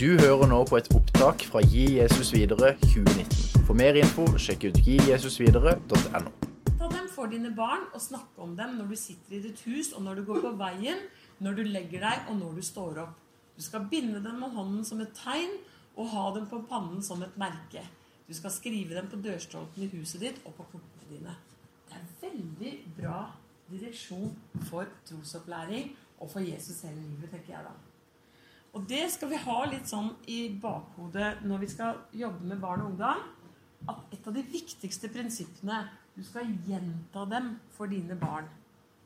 Du hører nå på et opptak fra Gi Jesus videre 2019. For mer info, sjekk ut gijesusvidere.no. Ta dem for dine barn og snakke om dem når du sitter i ditt hus, og når du går på veien, når du legger deg, og når du står opp. Du skal binde dem med hånden som et tegn og ha dem på pannen som et merke. Du skal skrive dem på dørstolpen i huset ditt og på portene dine. Det er veldig bra direksjon for trosopplæring og for Jesus hele livet, tenker jeg da. Og det skal vi ha litt sånn i bakhodet når vi skal jobbe med barn og ungdom. At et av de viktigste prinsippene Du skal gjenta dem for dine barn.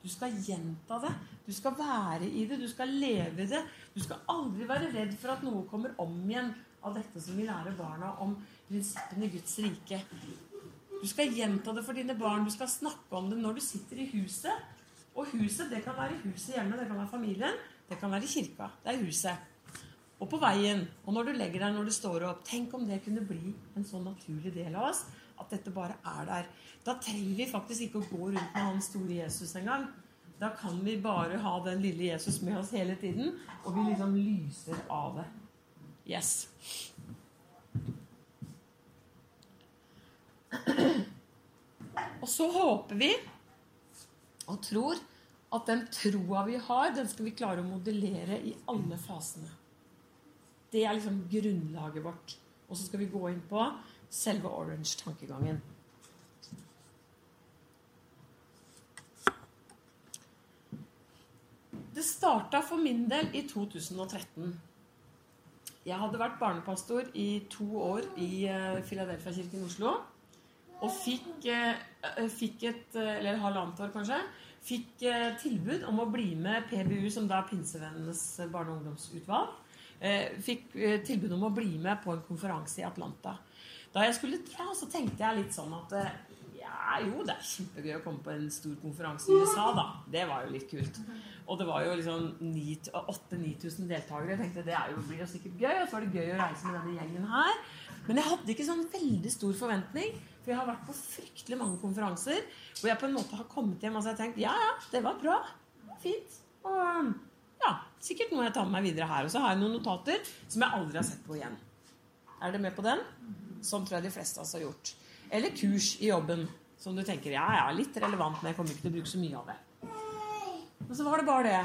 Du skal gjenta det. Du skal være i det. Du skal leve i det. Du skal aldri være redd for at noe kommer om igjen av dette som vi lærer barna om prinsippene i Guds rike. Du skal gjenta det for dine barn. Du skal snakke om det når du sitter i huset. Og huset, det kan være huset hjemme, det kan være familien, det kan være kirka. Det er huset og på veien, og når du legger deg, når du står opp. Tenk om det kunne bli en sånn naturlig del av oss at dette bare er der. Da trenger vi faktisk ikke å gå rundt med han store Jesus engang. Da kan vi bare ha den lille Jesus med oss hele tiden, og vi liksom lyser av det. Yes. Og så håper vi og tror at den troa vi har, den skal vi klare å modellere i alle fasene. Det er liksom grunnlaget vårt. Og så skal vi gå inn på selve orange-tankegangen. Det starta for min del i 2013. Jeg hadde vært barnepastor i to år i eh, Filadelfia-kirken i Oslo. Og fikk, eh, fikk et Eller halvannet år, kanskje. Fikk eh, tilbud om å bli med PBU, som da er Pinsevennenes barne- og ungdomsutvalg Eh, fikk eh, tilbud om å bli med på en konferanse i Atlanta. Da jeg skulle dra, så tenkte jeg litt sånn at eh, ja, jo, det er kjempegøy å komme på en stor konferanse i USA, da. Det var jo litt kult. Og det var jo liksom 8000-9000 deltakere. Jeg tenkte det jo, blir jo sikkert gøy. Og så var det gøy å reise med denne gjengen her. Men jeg hadde ikke sånn veldig stor forventning. For jeg har vært på fryktelig mange konferanser hvor jeg på en måte har kommet hjem og så har tenkt ja, ja, det var bra. Det var fint. Og ja, sikkert noe jeg tar med meg videre her. Og så har jeg noen notater som jeg aldri har sett på igjen. Er dere med på den? Sånn tror jeg de fleste av oss har gjort. Eller kurs i jobben som du tenker ja, ja, litt relevant, men jeg kommer ikke til å bruke så mye av det. Men så var det bare det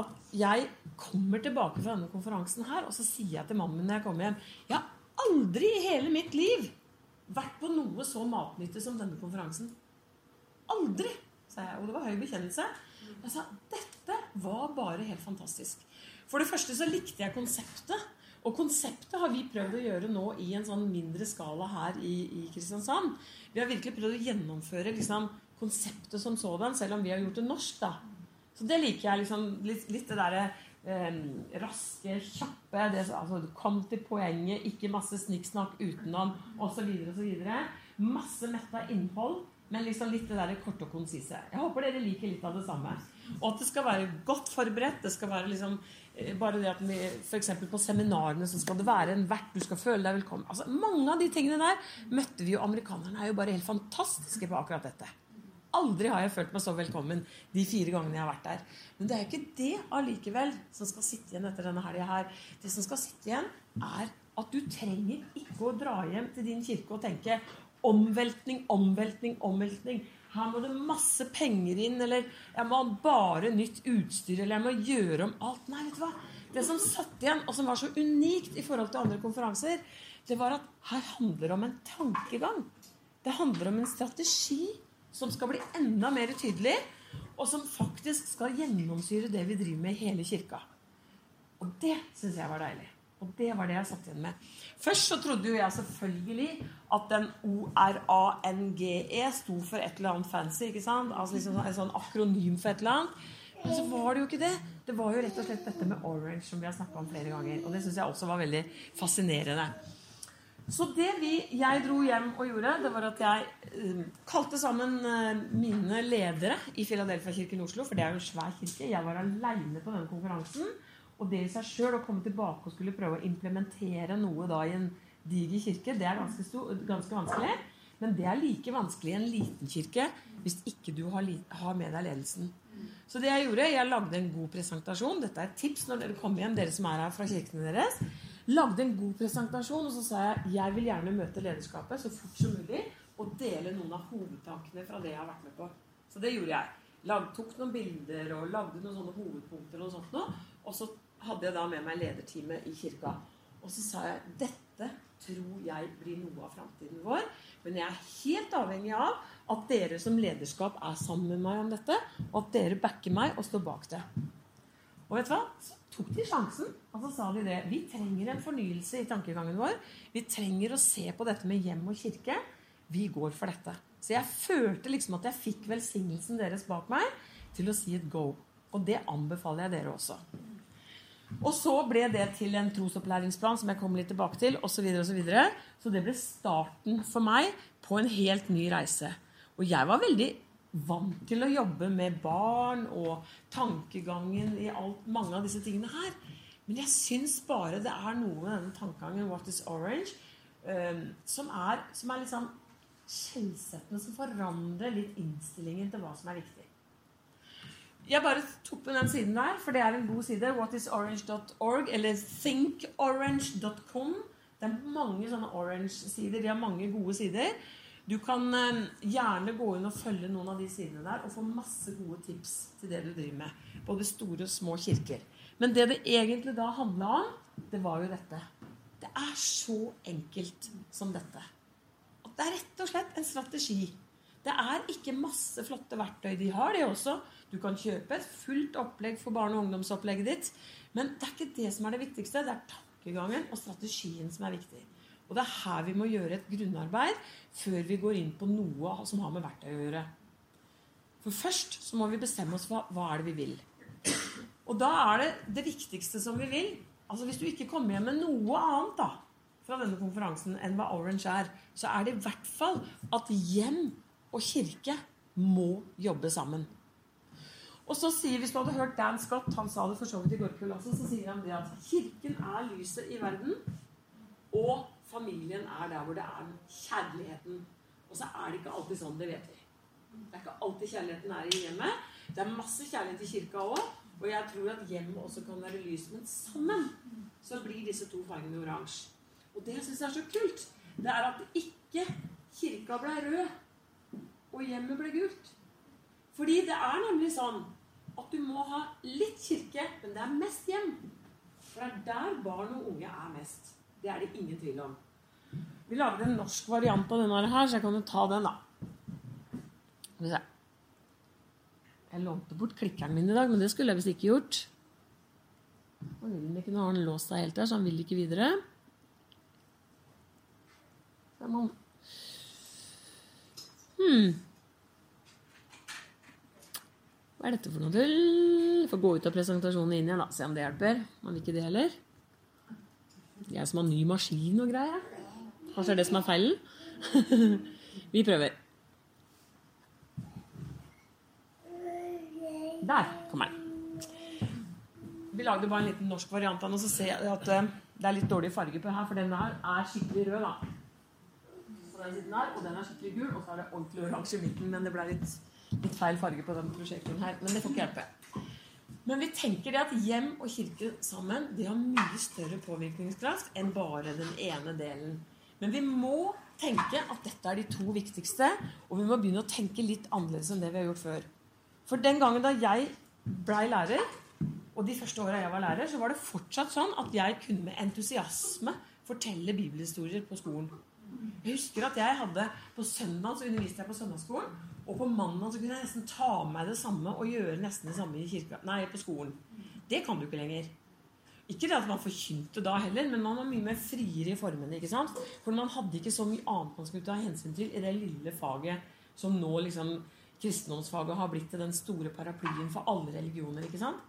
at jeg kommer tilbake fra denne konferansen her, og så sier jeg til mannen min når jeg kommer hjem Jeg har aldri i hele mitt liv vært på noe så matnyttig som denne konferansen. Aldri! sa jeg. Og det var høy bekjennelse. Jeg sa dette var bare helt fantastisk. For det første så likte jeg konseptet. Og konseptet har vi prøvd å gjøre nå i en sånn mindre skala her i, i Kristiansand. Vi har virkelig prøvd å gjennomføre liksom, konseptet som sådan, selv om vi har gjort det norsk. da. Så det liker jeg liksom, litt, litt det derre eh, raske, kjappe det, altså, Kom til poenget, ikke masse snikksnakk utenom osv. osv. Masse metta innhold. Men liksom litt det der korte og konsise. Jeg håper dere liker litt av det samme. Og at det skal være godt forberedt. Det skal være liksom eh, bare det at vi, for på seminarene så skal det være en vert. Du skal føle deg velkommen. Altså, mange av de tingene der møtte vi jo. Amerikanerne er jo bare helt fantastiske på akkurat dette. Aldri har jeg følt meg så velkommen de fire gangene jeg har vært der. Men det er jo ikke det allikevel som skal sitte igjen etter denne helga her. Det som skal sitte igjen, er at du trenger ikke å dra hjem til din kirke og tenke omveltning, omveltning, omveltning. Her må det masse penger inn, eller jeg må ha bare nytt utstyr, eller jeg må gjøre om alt. Nei, vet du hva? Det som satt igjen, og som var så unikt i forhold til andre konferanser, det var at her handler det om en tankegang. Det handler om en strategi som skal bli enda mer tydelig, og som faktisk skal gjennomsyre det vi driver med i hele kirka. Og det syns jeg var deilig. Og det var det jeg satt igjen med. Først så trodde jo jeg selvfølgelig at den ORANGE sto for et eller annet fancy. ikke sant? Altså liksom En sånn akronym for et eller annet. Men så var det jo ikke det. Det var jo rett og slett dette med orange som vi har snakka om flere ganger. Og det syns jeg også var veldig fascinerende. Så det vi, jeg dro hjem og gjorde, det var at jeg uh, kalte sammen uh, mine ledere i Filadelfia-kirken i Oslo. For det er jo en svær kirke. Jeg var aleine på denne konferansen. Og det i seg sjøl, å komme tilbake og skulle prøve å implementere noe da i en diger kirke, det er ganske, stor, ganske vanskelig. Men det er like vanskelig i en liten kirke hvis ikke du har, har, med deg ledelsen. Så det jeg gjorde, jeg lagde en god presentasjon. Dette er et tips når dere kommer hjem, dere som er her fra kirkene deres. Lagde en god presentasjon, og så sa jeg jeg vil gjerne møte lederskapet så fort som mulig og dele noen av hovedtankene fra det jeg har vært med på. Så det gjorde jeg. Lag, tok noen bilder og lagde noen sånne hovedpunkter og sånt noe. Og så hadde jeg da med meg lederteamet i kirka. Og så sa jeg dette tror jeg blir noe av framtiden vår. Men jeg er helt avhengig av at dere som lederskap er sammen med meg om dette, og at dere backer meg og står bak det. Og vet du hva? Så tok de sjansen, og så sa de det. Vi trenger en fornyelse i tankegangen vår. Vi trenger å se på dette med hjem og kirke. Vi går for dette. Så jeg følte liksom at jeg fikk velsignelsen deres bak meg til å si et go. Og det anbefaler jeg dere også. Og så ble det til en trosopplæringsplan som jeg kommer litt tilbake til, osv. Så, videre, og så, videre. så det ble starten for meg på en helt ny reise. Og jeg var veldig vant til å jobbe med barn og tankegangen i alt, mange av disse tingene her. Men jeg syns bare det er noe med denne tankegangen 'What is orange?' Um, som, er, som er skjellsettende, som forandrer litt innstillingen til hva som er viktig. Jeg bare tok den siden der, for det er en god side. Whatisorange.org, eller thinkorange.com. Det er mange sånne orange-sider. De har mange gode sider. Du kan eh, gjerne gå inn og følge noen av de sidene der og få masse gode tips til det du driver med. Både store og små kirker. Men det det egentlig da handla om, det var jo dette. Det er så enkelt som dette. Og det er rett og slett en strategi. Det er ikke masse flotte verktøy. De har det også. Du kan kjøpe et fullt opplegg for barne- og ungdomsopplegget ditt. Men det er ikke det som er det viktigste. Det er tankegangen og strategien som er viktig. Og det er her vi må gjøre et grunnarbeid før vi går inn på noe som har med verktøy å gjøre. For først så må vi bestemme oss for hva er det vi vil. Og da er det det viktigste som vi vil. Altså Hvis du ikke kommer hjem med noe annet da, fra denne konferansen enn hva Orange er, så er det i hvert fall at hjem og kirke må jobbe sammen. Og så sier, Hvis du hadde hørt Dan Scott, han sa det for så vidt i går kveld også, så sier han det at kirken er lyset i verden, og familien er der hvor det er kjærligheten. Og så er det ikke alltid sånn, det vet vi. Det er ikke alltid kjærligheten er i hjemmet. Det er masse kjærlighet i kirka òg. Og jeg tror at hjemmet også kan være lys. Men sammen så blir disse to fargene oransje. Og det jeg synes er så kult, det er at ikke kirka ble rød, og hjemmet ble gult. Fordi det er nemlig sånn at du må ha litt kirke, men det er mest hjem. For det er der barn og unge er mest. Det er det ingen tvil om. Vi lager en norsk variant av denne her, så jeg kan jo ta den, da. Skal vi se. Jeg lånte bort klikkeren min i dag, men det skulle jeg visst ikke gjort. Nå vil den ikke, nå har den låst seg helt der, så han vil ikke videre. Hmm. Hva er dette for noe tull? Får gå ut av presentasjonen inn igjen, da. Se om det hjelper. Man vil ikke det heller. Jeg som har ny maskin og greier. Kanskje det er det som er feilen? Vi prøver. Der kommer den. Vi lagde bare en liten norsk variant av den, og så ser jeg at eh, det er litt dårlig farge på her, for denne her er skikkelig rød, da. Den siden her, og den er skikkelig gul, og så er det ordentlig oransje i midten, men det ble litt, litt feil farge på den prosjektoren her. Men det får ikke hjelpe. Men vi tenker det at hjem og kirke sammen det har mye større påvirkningskraft enn bare den ene delen. Men vi må tenke at dette er de to viktigste, og vi må begynne å tenke litt annerledes enn det vi har gjort før. For den gangen da jeg blei lærer, og de første åra jeg var lærer, så var det fortsatt sånn at jeg kunne med entusiasme fortelle bibelhistorier på skolen. Jeg husker at jeg hadde På søndag så underviste jeg på søndagsskolen. Og på mandag så kunne jeg nesten ta med meg det samme og gjøre nesten det samme i kirka, nei, på skolen. Det kan du ikke lenger. Ikke det at man forkynte da heller, men man var mye mer friere i formene. ikke sant? For man hadde ikke så mye annet man skulle ta hensyn til i det lille faget som nå liksom kristendomsfaget har blitt til den store paraplyen for alle religioner. ikke sant?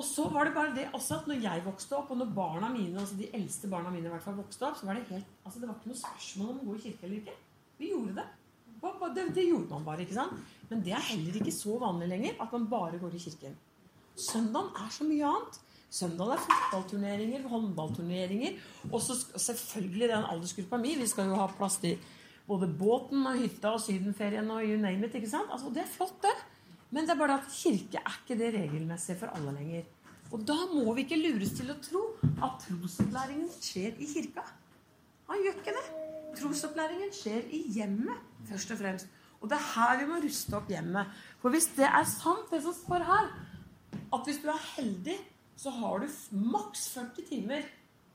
Og så var det bare det også at når jeg vokste opp, og når barna mine, altså de eldste barna mine i hvert fall vokste opp, så var det helt, altså det var ikke noe spørsmål om å gå i kirke eller ikke. Vi gjorde det. Det, det, gjorde man bare. ikke sant? Men det er heller ikke så vanlig lenger at man bare går i kirken. Søndagen er så mye annet. Søndag er fotballturneringer, håndballturneringer. Og så selvfølgelig den aldersgruppa mi. Vi skal jo ha plass til både båten og hytta og sydenferien og you name it. ikke sant? Altså, Det er flott, det. Men det er bare at kirke er ikke det regelmessige for alle lenger. Og da må vi ikke lures til å tro at trosopplæringen skjer i kirka. Han gjør ikke det. Trosopplæringen skjer i hjemmet, først og fremst. Og det er her vi må ruste opp hjemmet. For hvis det er sant, det som står her, at hvis du er heldig, så har du maks 40 timer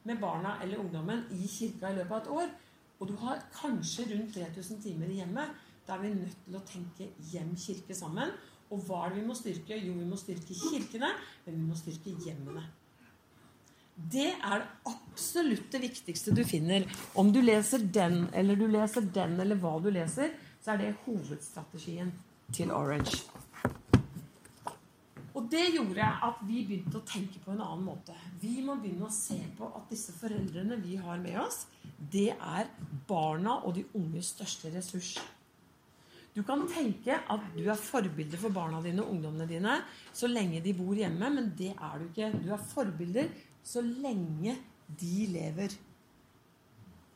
med barna eller ungdommen i kirka i løpet av et år, og du har kanskje rundt 3000 timer i hjemmet, da er vi nødt til å tenke hjem-kirke sammen. Og hva er det vi må styrke? Jo, vi må styrke kirkene, men vi må styrke hjemmene. Det er det absolutt det viktigste du finner. Om du leser den eller du leser den, eller hva du leser, så er det hovedstrategien til Orange. Og det gjorde at vi begynte å tenke på en annen måte. Vi må begynne å se på at disse foreldrene vi har med oss, det er barna og de unges største ressurs. Du kan tenke at du er forbilder for barna dine og ungdommene dine så lenge de bor hjemme, men det er du ikke. Du er forbilder så lenge de lever.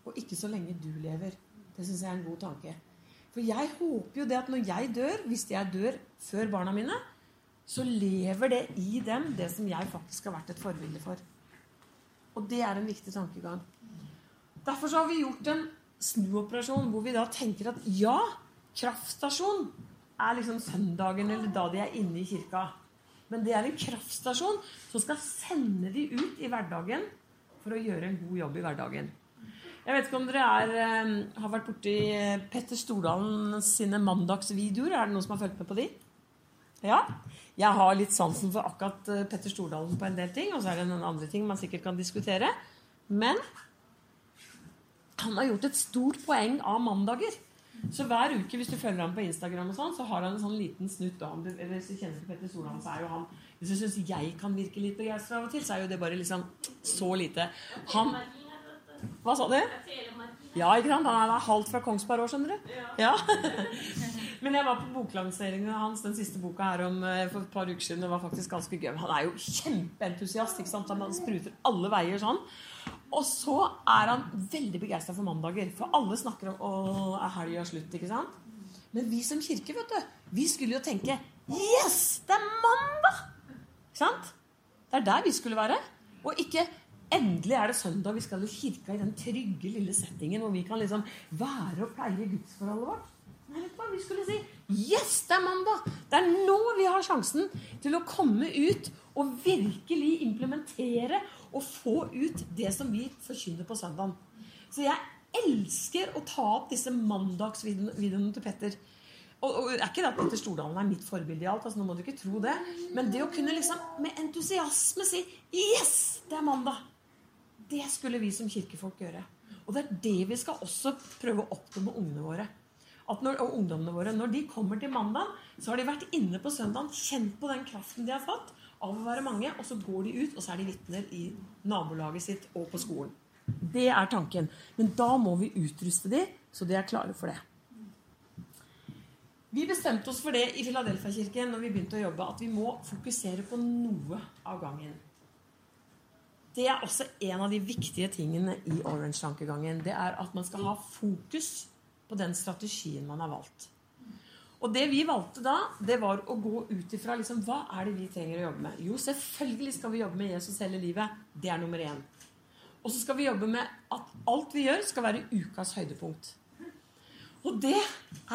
Og ikke så lenge du lever. Det syns jeg er en god tanke. For jeg håper jo det at når jeg dør, hvis jeg dør før barna mine, så lever det i dem det som jeg faktisk har vært et forbilde for. Og det er en viktig tankegang. Derfor så har vi gjort en snuoperasjon hvor vi da tenker at ja, kraftstasjon er liksom søndagen eller da de er inne i kirka. Men det er en kraftstasjon som skal sende de ut i hverdagen for å gjøre en god jobb i hverdagen. Jeg vet ikke om dere er, eh, har vært borti Petter Stordalen sine mandagsvideoer. Er det noen som har fulgt med på de? Ja. Jeg har litt sansen for akkurat eh, Petter Stordalen på en del ting. Og så er det noen andre ting man sikkert kan diskutere. Men han har gjort et stort poeng av mandager. Så hver uke, hvis du følger ham på Instagram, og sånn, så har han en sånn liten snutt. Og han, hvis du kjenner til Petter Solan så er jo han Hvis du syns jeg kan virke litt begeistra av og til, så er jo det bare liksom så lite. Han Hva sa du? Ja, ikke sant? Han er halvt fra Kongsberg òg, skjønner du. Ja. Men jeg var på boklanseringen hans, den siste boka her om, eh, for et par uker siden. Det var faktisk ganske gøy. Han er jo kjempeentusiast. ikke sant? Han spruter alle veier sånn. Og så er han veldig begeistra for mandager. For alle snakker om å, er slutt. ikke sant? Men vi som kirke, vet du, vi skulle jo tenke Yes! Det er mandag! Ikke sant? Det er der vi skulle være. Og ikke Endelig er det søndag. Vi skal i kirka i den trygge, lille settingen hvor vi kan liksom være og pleie gudsforholdet vårt. Nei, vet du hva? Vi skulle si Yes, det er mandag! Det er nå vi har sjansen til å komme ut og virkelig implementere og få ut det som vi forkynner på søndagen. Så jeg elsker å ta opp disse mandagsvideoene til Petter. Og, og er ikke det at Petter Stordalen er mitt forbilde i alt, altså nå må du ikke tro det. Men det å kunne liksom med entusiasme si Yes, det er mandag! Det skulle vi som kirkefolk gjøre. Og det er det vi skal også prøve å oppnå med ungene våre når, og ungdommene våre. Når de kommer til mandag, så har de vært inne på søndagen, kjent på den kraften de har fått av å være mange, og så går de ut, og så er de vitner i nabolaget sitt og på skolen. Det er tanken. Men da må vi utruste de, så de er klare for det. Vi bestemte oss for det i Filadelfia-kirken når vi begynte å jobbe, at vi må fokusere på noe av gangen. Det er også en av de viktige tingene i Orange-tankegangen. Det er at man skal ha fokus på den strategien man har valgt. Og det vi valgte da, det var å gå ut ifra liksom, hva er det vi trenger å jobbe med. Jo, selvfølgelig skal vi jobbe med Jesus hele livet. Det er nummer én. Og så skal vi jobbe med at alt vi gjør, skal være ukas høydepunkt. Og det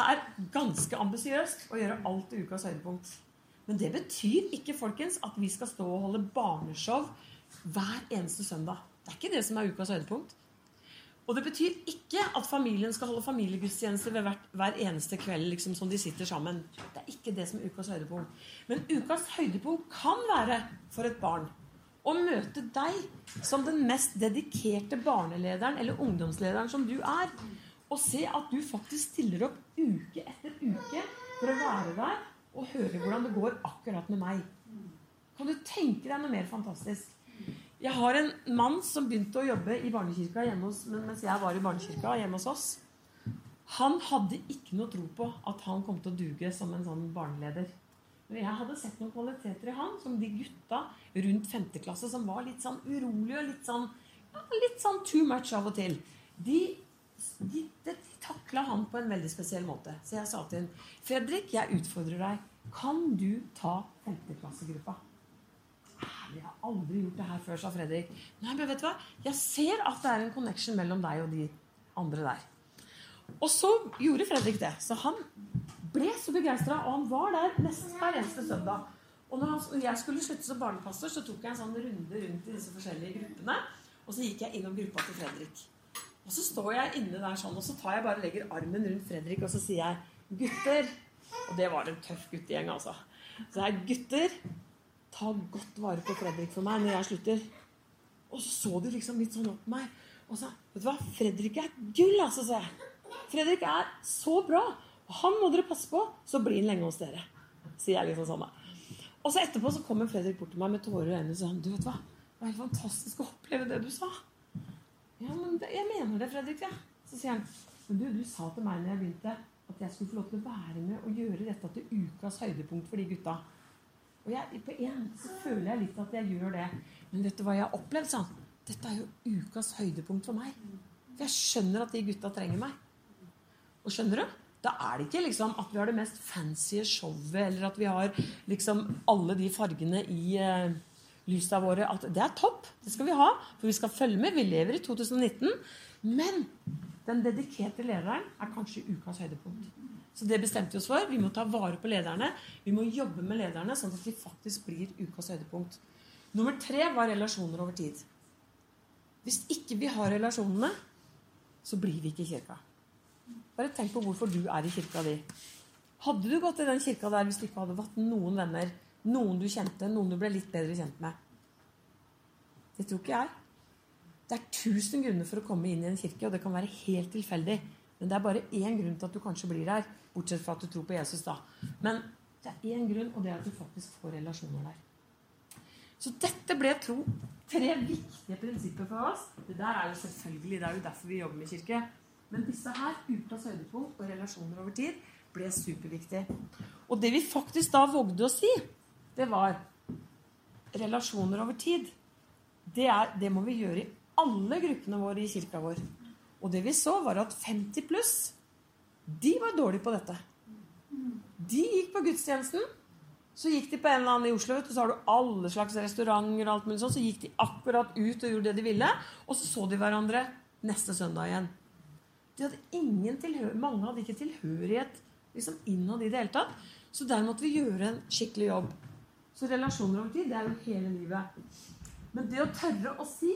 er ganske ambisiøst å gjøre alt til ukas høydepunkt. Men det betyr ikke folkens, at vi skal stå og holde barneshow hver eneste søndag. Det er ikke det som er ukas høydepunkt. Og det betyr ikke at familien skal holde familiegudstjenester ved hvert, hver eneste kveld liksom, som de sitter sammen. Det er ikke det som er ukas høydepunkt. Men ukas høydepunkt kan være for et barn å møte deg som den mest dedikerte barnelederen eller ungdomslederen som du er. Og se at du faktisk stiller opp uke etter uke for å være der og høre hvordan det går akkurat med meg. Kan du tenke deg noe mer fantastisk? Jeg har en mann som begynte å jobbe i barnekirka hjemme hos, mens jeg var i barnekirka hjemme hos oss. Han hadde ikke noe tro på at han kom til å duge som en sånn barneleder. Men jeg hadde sett noen kvaliteter i han som de gutta rundt 5. klasse som var litt sånn urolige og litt sånn, ja, litt sånn too much av og til. De, de, de, takla han på en veldig spesiell måte. Så jeg sa til ham Fredrik, jeg utfordrer deg. Kan du ta 5. klassegruppa? Herlig, jeg har aldri gjort det her før, sa Fredrik. Nei, men vet du hva? Jeg ser at det er en connection mellom deg og de andre der. Og så gjorde Fredrik det. Så han ble så begeistra, og han var der nesten hver eneste søndag. Og når, jeg skulle slutte som barnepastor, så tok jeg en sånn runde rundt i disse forskjellige gruppene. Og så gikk jeg innom gruppa til Fredrik. Og så står jeg inne der sånn, og så tar jeg bare legger armen rundt Fredrik, og så sier jeg 'gutter'. Og det var en tøff guttegjeng, altså. Så jeg 'gutter', ta godt vare på Fredrik for meg når jeg slutter. Og så så de liksom litt sånn opp på meg. Og sa 'Vet du hva, Fredrik er gull', altså', sa jeg. 'Fredrik er så bra. Og han må dere passe på, så blir han lenge hos dere'. Sier jeg liksom sånn, da. Og så etterpå så kommer Fredrik bort til meg med tårer i øynene og sier 'Du vet hva, det var helt fantastisk å oppleve det du sa'. Ja, men det, jeg mener det, Fredrik. Ja. Så sier han Men du, du sa til meg når jeg begynte, at jeg skulle få lov til å være med og gjøre dette til ukas høydepunkt for de gutta. Og jeg, på en måte så føler jeg litt at jeg gjør det. Men vet du hva jeg har opplevd? sånn? Dette er jo ukas høydepunkt for meg. For jeg skjønner at de gutta trenger meg. Og skjønner du? Da er det ikke liksom at vi har det mest fancy showet, eller at vi har liksom alle de fargene i uh, lysa våre. At det er topp. Det skal vi ha. For vi skal følge med. Vi lever i 2019. Men den dedikerte lederen er kanskje ukas høydepunkt. Så det bestemte vi oss for. Vi må ta vare på lederne. Vi må jobbe med lederne sånn at de faktisk blir ukas høydepunkt. Nummer tre var relasjoner over tid. Hvis ikke vi har relasjonene, så blir vi ikke i kirka. Bare tenk på hvorfor du er i kirka di. Hadde du gått i den kirka der hvis du ikke hadde hatt noen venner, noen du kjente, noen du ble litt bedre kjent med? Det tror ikke jeg. Det er tusen grunner for å komme inn i en kirke, og det kan være helt tilfeldig. Men det er bare én grunn til at du kanskje blir der, bortsett fra at du tror på Jesus. da. Men det er én grunn, og det er at du faktisk får relasjoner der. Så dette ble tro tre viktige prinsipper for oss. Det der er jo selvfølgelig, det er jo derfor vi jobber med kirke. Men disse her, ukas høydepunkt og relasjoner over tid, ble superviktig. Og det vi faktisk da vågde å si, det var relasjoner over tid. Det, er, det må vi gjøre i alle gruppene våre i kirka vår. Og det vi så, var at 50 pluss, de var dårlige på dette. De gikk på gudstjenesten. Så gikk de på en eller annen i Oslo, vet du, så har du alle slags restauranter. og alt mulig sånn, Så gikk de akkurat ut og gjorde det de ville. Og så så de hverandre neste søndag igjen. De hadde ingen tilhør mange hadde ikke tilhørighet liksom innad i det hele tatt. Så der måtte vi gjøre en skikkelig jobb. Så relasjoner over tid, det er jo hele livet. Men det å tørre å si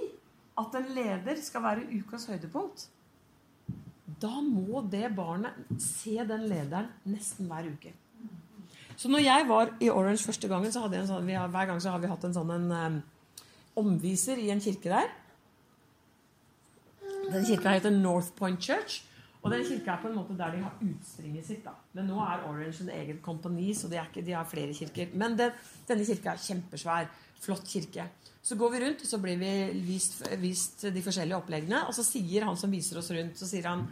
at en leder skal være ukas høydepunkt, da må det barnet se den lederen nesten hver uke. Så når jeg var i Orange første gangen, så hadde jeg en sånn, har, hver gang så har vi hatt en sånn en, um, omviser i en kirke der. Den kirka heter North Point Church. Og den kirka er på en måte der de har utspringet sitt. da. Men nå er Orange en egen kompani, så de, ikke, de har flere kirker. Men det, denne kirka er kjempesvær. Flott kirke. Så går vi rundt, og så blir vi vist, vist, de forskjellige oppleggene. Og så sier han som viser oss rundt, så sier han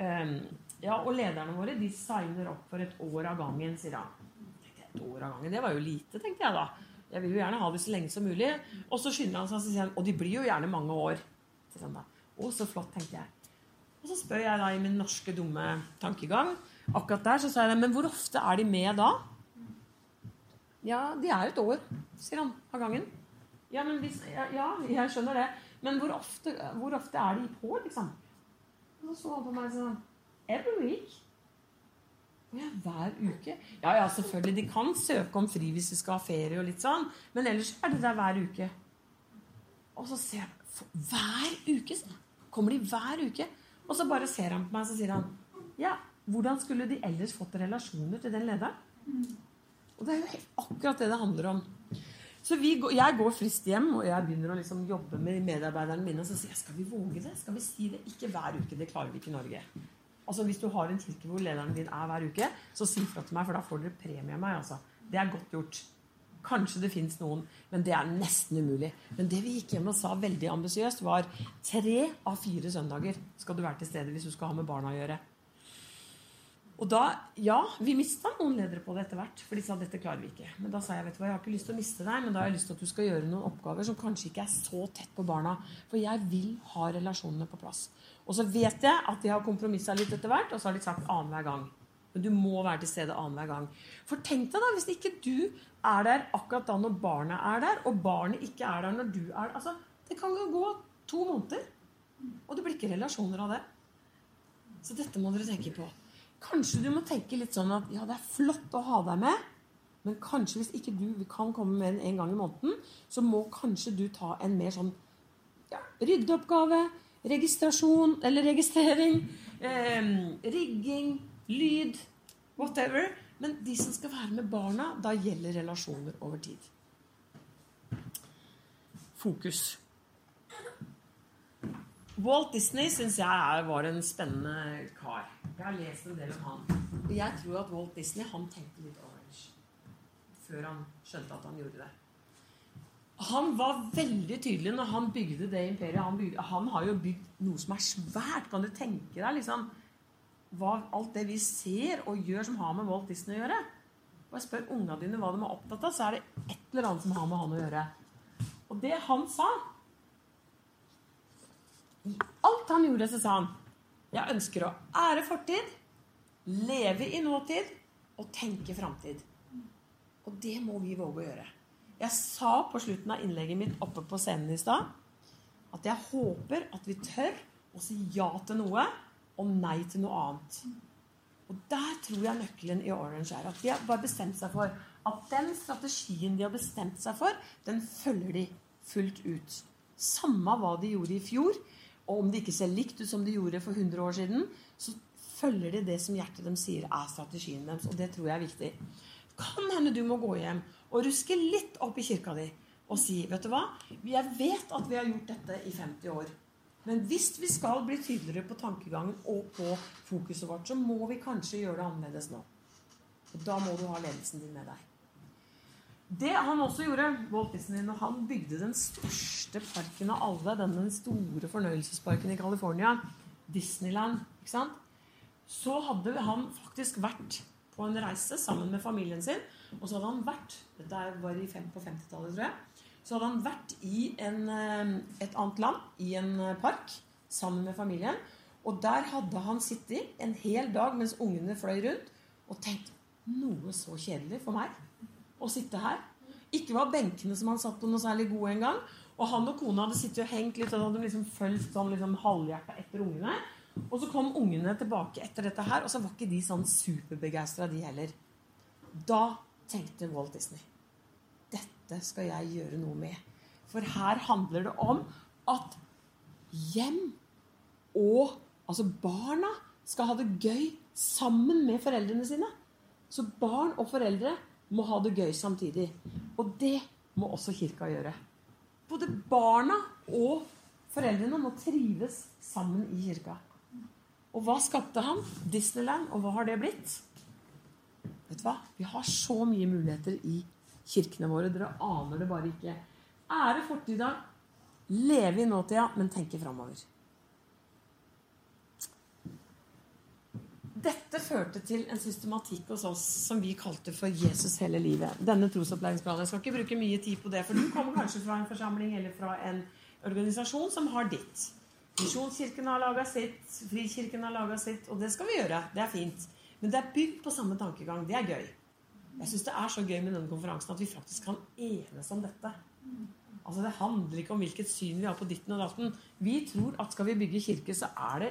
ehm, Ja, og lederne våre de signer opp for et år av gangen, sier han. Et år av gangen, Det var jo lite, tenkte jeg da. Jeg vil jo gjerne ha det så lenge som mulig. Og så skynder han seg, og sier han, og de blir jo gjerne mange år. Sier han da. Å, så flott, tenkte jeg. Og så spør jeg da i min norske, dumme tankegang Akkurat der så sa jeg men hvor ofte er de med da? Ja, de er et år, sier han av gangen. Ja, men hvis, ja, jeg skjønner det. Men hvor ofte, hvor ofte er de på, liksom? Og så så han på meg sånn Every week. Ja, hver uke? Ja, ja, selvfølgelig. De kan søke om fri hvis de skal ha ferie og litt sånn. Men ellers er det der hver uke. Og så ser jeg Hver uke? Kommer de hver uke? Og så bare ser han på meg og så sier han Ja, hvordan skulle de ellers fått relasjoner til den lederen? Og det er jo akkurat det det handler om. Så vi, jeg går frist hjem, og jeg begynner å liksom jobbe med medarbeiderne mine. Og så sier jeg skal vi våge det? Skal vi si det? Ikke hver uke. Det klarer vi ikke i Norge. Altså Hvis du har en kirke hvor lederen din er hver uke, så si fra til meg, for da får dere premie av meg. altså. Det er godt gjort. Kanskje det fins noen, men det er nesten umulig. Men det vi gikk hjem og sa veldig ambisiøst, var tre av fire søndager skal du være til stede hvis du skal ha med barna å gjøre. Og da, ja, vi mista noen ledere på det etter hvert. For de sa dette klarer vi ikke. Men da sa jeg vet du hva, jeg har ikke lyst til å miste deg, men da har jeg lyst til at du skal gjøre noen oppgaver som kanskje ikke er så tett på barna. For jeg vil ha relasjonene på plass. Og så vet jeg at de har kompromissa litt etter hvert, og så har de sagt annenhver gang. Men du må være til stede annenhver gang. For tenk deg da, hvis ikke du er der akkurat da når barnet er der, og barnet ikke er der når du er der. Altså, det kan jo gå to måneder, og det blir ikke relasjoner av det. Så dette må dere tenke på. Kanskje du må tenke litt sånn at ja, det er flott å ha deg med, men kanskje hvis ikke du kan komme enn én en gang i måneden, så må kanskje du ta en mer sånn ja, ryddeoppgave, registrasjon eller registrering, eh, rigging, lyd, whatever. Men de som skal være med barna, da gjelder relasjoner over tid. Fokus. Walt Disney syns jeg var en spennende kar. Jeg har lest en del om han. Og jeg tror at Walt Disney han tenkte litt orange før han skjønte at han gjorde det. Han var veldig tydelig når han bygde det imperiet. Han, bygde, han har jo bygd noe som er svært. Kan du tenke deg liksom hva, alt det vi ser og gjør som har med Walt Disney å gjøre? Og jeg spør unga dine hva de er opptatt av, så er det et eller annet som har med han å gjøre. Og det han sa alt han gjorde, så sa han jeg ønsker å ære fortid, leve i nåtid og tenke framtid. Og det må vi våge å gjøre. Jeg sa på slutten av innlegget mitt oppe på scenen i stad at jeg håper at vi tør å si ja til noe og nei til noe annet. Og der tror jeg nøkkelen i Orange er at de har bare bestemt seg for at den strategien de har bestemt seg for, den følger de fullt ut. Samme hva de gjorde i fjor, og om det ikke ser likt ut som de gjorde for 100 år siden, så følger de det som hjertet dem sier er strategien deres. Og det tror jeg er viktig. Kan hende du må gå hjem og ruske litt opp i kirka di og si Vet du hva? Jeg vet at vi har gjort dette i 50 år. Men hvis vi skal bli tydeligere på tankegangen og på fokuset vårt, så må vi kanskje gjøre det annerledes nå. Og da må du ha ledelsen din med deg. Det han også gjorde, Walt Disney, når han bygde den største parken av alle, denne store fornøyelsesparken i California, Disneyland, ikke sant? så hadde han faktisk vært på en reise sammen med familien sin. Og så hadde han vært dette var i fem på 50-tallet, tror jeg. Så hadde han vært i en, eh, et annet land, i en eh, park, sammen med familien. Og der hadde han sittet en hel dag mens ungene fløy rundt, og tenkt noe så kjedelig for meg å sitte her. Ikke var benkene som han satt på, noe særlig gode engang. Og han og kona hadde sittet og hengt litt og hadde liksom fulgt sånn liksom halvhjerta etter ungene. Og så kom ungene tilbake etter dette her, og så var ikke de sånn superbegeistra, de heller. Da tenkte Walt Disney dette skal jeg gjøre noe med. For her handler det om at hjem og altså barna skal ha det gøy sammen med foreldrene sine. Så barn og foreldre må ha det gøy samtidig. Og det må også kirka gjøre. Både barna og foreldrene må trives sammen i kirka. Og hva skapte han? Disneyland. Og hva har det blitt? Vet du hva? Vi har så mye muligheter i kirkene våre. Dere aner det bare ikke. Ære fortida, leve i nåtida, men tenke framover. Dette førte til en systematikk hos oss som vi kalte for Jesus hele livet. Denne trosopplæringsplanen. Jeg skal ikke bruke mye tid på det, for du kommer kanskje fra en forsamling eller fra en organisasjon som har ditt. Misjonskirken har laga sitt, Frikirken har laga sitt, og det skal vi gjøre. Det er fint. Men det er bygd på samme tankegang. Det er gøy. Jeg syns det er så gøy med denne konferansen at vi faktisk kan enes om dette. Altså Det handler ikke om hvilket syn vi har på ditten og datten. Vi tror at skal vi bygge kirke, så er det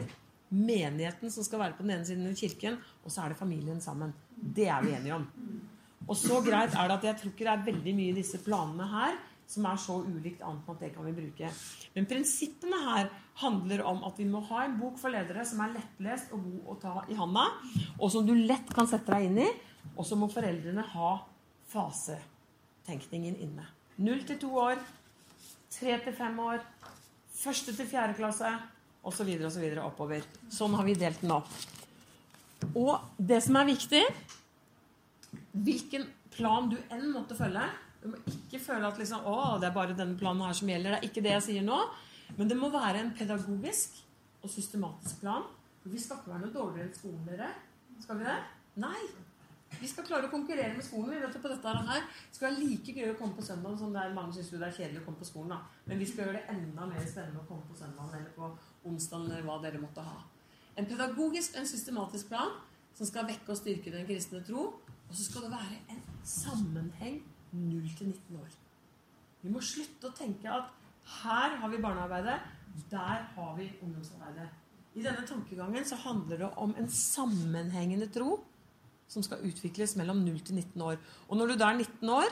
menigheten som skal være på den ene siden av kirken, og så er det familien sammen. Det er vi enige om. Og så greit er det at jeg tror ikke det er veldig mye i disse planene her som er så ulikt annet enn at det kan vi bruke. Men prinsippene her handler om at vi må ha en bok for ledere som er lettlest og god å ta i handa, og som du lett kan sette deg inn i. Og så må foreldrene ha fasetenkningen inne. Null til to år, tre til fem år, første til fjerde klasse osv. osv. oppover. Sånn har vi delt den opp. Og det som er viktig Hvilken plan du enn måtte følge Du må ikke føle at liksom, å, det er bare denne planen her som gjelder. Det er ikke det jeg sier nå. Men det må være en pedagogisk og systematisk plan. Vi skal ikke være noe dårligere enn skolen, dere. Skal vi det? Nei. Vi skal klare å konkurrere med skolen. Vi vet at på dette her. Det skal være like gøy å komme på søndag som det er mange syns det er kjedelig å komme på skolen. Da. Men vi skal gjøre det enda mer spennende å komme på søndag eller på onsdag eller hva dere måtte ha. En pedagogisk og en systematisk plan som skal vekke og styrke den kristne tro. Og så skal det være en sammenheng 0 til 19 år. Vi må slutte å tenke at her har vi barnearbeidet, der har vi ungdomsarbeidet. I denne tankegangen så handler det om en sammenhengende tro som skal utvikles mellom 0 til 19 år. Og når du da er 19 år,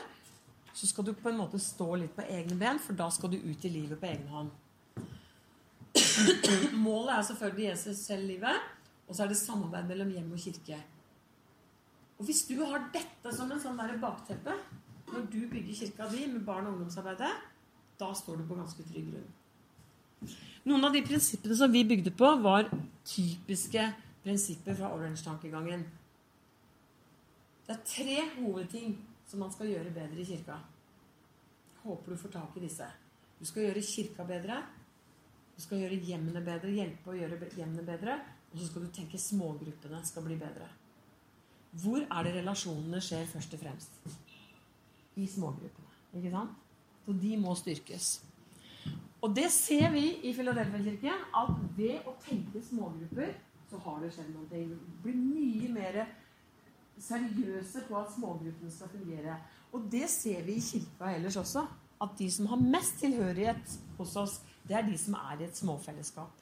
så skal du på en måte stå litt på egne ben, for da skal du ut i livet på egen hånd. Målet er selvfølgelig Jesus selv livet, og så er det samarbeid mellom hjem og kirke. Og hvis du har dette som en sånn der bakteppe når du bygger kirka di med barn- og ungdomsarbeidet, da står du på ganske trygg grunn. Noen av de prinsippene som vi bygde på, var typiske prinsipper fra Orange-tankegangen. Det er tre hovedting som man skal gjøre bedre i kirka. Håper du får tak i disse. Du skal gjøre kirka bedre. Du skal gjøre hjemmene bedre, hjelpe å gjøre hjemmene bedre. Og så skal du tenke smågruppene skal bli bedre. Hvor er det relasjonene skjer først og fremst? I smågruppene. Ikke sant? Så de må styrkes. Og det ser vi i Filadelfia-kirken, at ved å tenke smågrupper, så har det skjedd noe. Det blir mye mer seriøse på at smågruppene skal fungere. Og det ser vi i kirka ellers også. At de som har mest tilhørighet hos oss, det er de som er i et småfellesskap.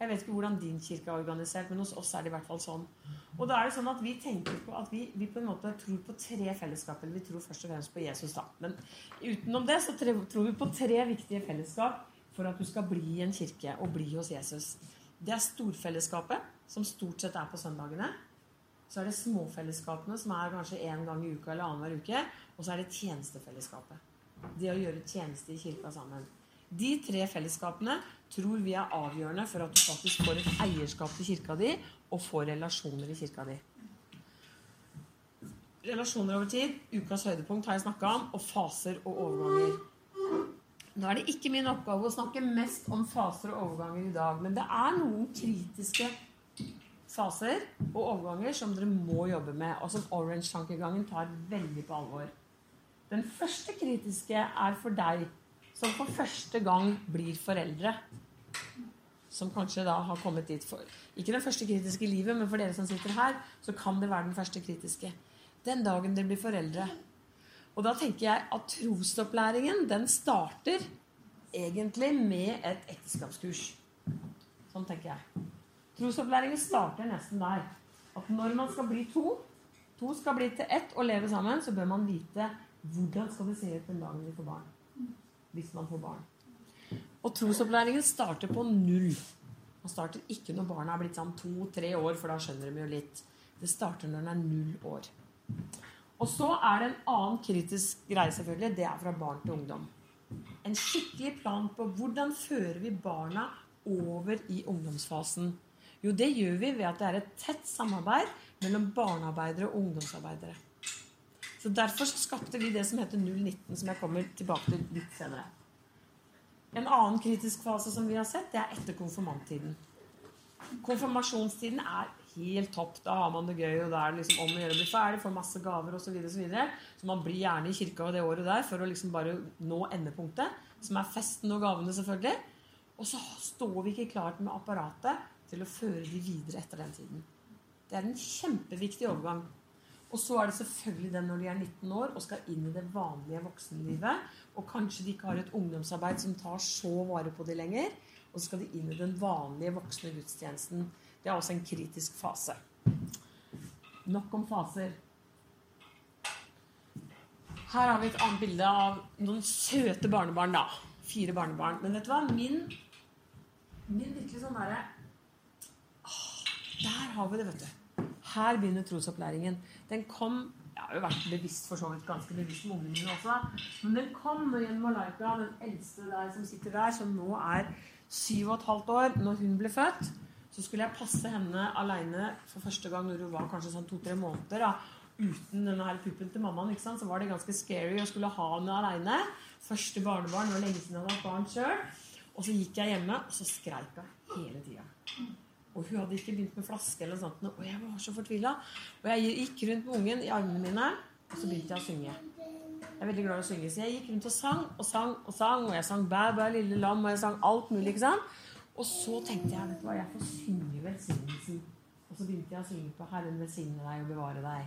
Jeg vet ikke hvordan din kirke er organisert, men hos oss er det i hvert fall sånn. Og da er det sånn at Vi tenker på at vi, vi på en måte tror på tre fellesskap. Eller vi tror først og fremst på Jesus, da. Men utenom det så tror vi på tre viktige fellesskap for at du skal bli i en kirke og bli hos Jesus. Det er storfellesskapet, som stort sett er på søndagene. Så er det småfellesskapene, som er kanskje én gang i uka eller annenhver uke. Og så er det tjenestefellesskapet. Det å gjøre tjeneste i kirka sammen. De tre fellesskapene tror vi er avgjørende for at du faktisk får et eierskap til kirka di og får relasjoner i kirka di. Relasjoner over tid, ukas høydepunkt, har jeg snakka om, og faser og overganger. Nå er det ikke min oppgave å snakke mest om faser og overganger i dag, men det er noen kritiske faser og overganger som dere må jobbe med, og som Orange-tankegangen tar veldig på alvor. Den første kritiske er for deg som for første gang blir foreldre. Som kanskje da har kommet dit for Ikke den første kritiske i livet, men for dere som sitter her, så kan det være den første kritiske. Den dagen dere blir foreldre. Og da tenker jeg at trosopplæringen, den starter egentlig med et ekteskapskurs. Sånn tenker jeg. Trosopplæringen starter nesten der. At når man skal bli to, to skal bli til ett og leve sammen, så bør man vite hvordan skal det se ut den dagen vi får barn hvis man får barn. Og trosopplæringen starter på null. Man starter ikke når barna er blitt sånn to-tre år, for da skjønner de jo litt. Det starter når den er null år. Og så er det en annen kritisk greie, selvfølgelig. Det er fra barn til ungdom. En skikkelig plan på hvordan fører vi barna over i ungdomsfasen. Jo, det gjør vi ved at det er et tett samarbeid mellom barnearbeidere og ungdomsarbeidere. Så Derfor så skapte vi det som heter 019, som jeg kommer tilbake til litt senere. En annen kritisk fase som vi har sett, det er etter konfirmanttiden. Konfirmasjonstiden er helt topp. Da har man det gøy, og da er det liksom om å gjøre å bli ferdig, få masse gaver osv. Så, videre, så, videre. så man blir gjerne i kirka det året der for å liksom bare nå endepunktet, som er festen og gavene, selvfølgelig. Og så står vi ikke klart med apparatet til å føre de videre etter den tiden. Det er en kjempeviktig overgang. Og så er det selvfølgelig den når de er 19 år og skal inn i det vanlige voksenlivet. Og kanskje de ikke har et ungdomsarbeid som tar så vare på de lenger. Og så skal de inn i den vanlige voksne gudstjenesten. Det er også en kritisk fase. Nok om faser. Her har vi et annet bilde av noen søte barnebarn, da. Fire barnebarn. Men vet du hva? Min, min virkelig sånn derre Der har vi det, vet du. Her begynner trosopplæringen. Den kom Jeg har jo vært bevisst for så vidt ganske bevisst med ungene mine også. Men den kom når Jen Malaika, den eldste der som sitter der, som nå er syv og et halvt år, når hun ble født, så skulle jeg passe henne aleine for første gang når hun var kanskje sånn to-tre måneder. da, Uten denne her puppen til mammaen. ikke sant, Så var det ganske scary å skulle ha henne aleine. Første barnebarn. Det var lenge siden jeg hadde hatt barn sjøl. Og så gikk jeg hjemme, og så skreik hun hele tida. Og hun hadde ikke begynt med flaske. eller noe sånt. Og jeg var så fortvila. Og jeg gikk rundt med ungen i armene mine, og så begynte jeg å synge. Jeg er veldig glad i å synge, så jeg gikk rundt og sang og sang og sang. Og jeg sang 'Bæ, bæ, lille lam', og jeg sang alt mulig. ikke sant? Og så tenkte jeg vet du hva, jeg får synge velsignelsen. Og så begynte jeg å synge på 'Herren velsigne deg og bevare deg'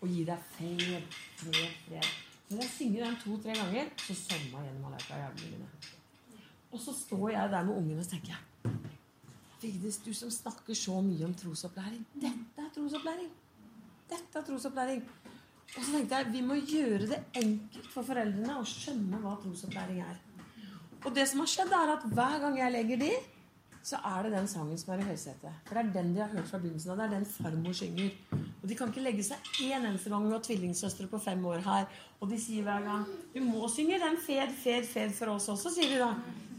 og gi deg fred, fred, fred. Når jeg synger den to-tre ganger, så sovna jeg gjennom alle jævlene mine. Og så står jeg der med ungene og tenker jeg Vigdis, du som snakker så mye om trosopplæring. Dette er trosopplæring. Dette er trosopplæring. Og så tenkte jeg vi må gjøre det enkelt for foreldrene å skjønne hva trosopplæring er. Og det som har skjedd, er at hver gang jeg legger de, så er det den sangen som er i høysetet. For det er den de har hørt fra begynnelsen av. Det er den farmor synger. Og de kan ikke legge seg én eneste gang. Vi tvillingsøstre på fem år her, og de sier hver gang 'Du må synge den fed, fed, fed for oss også', sier de da.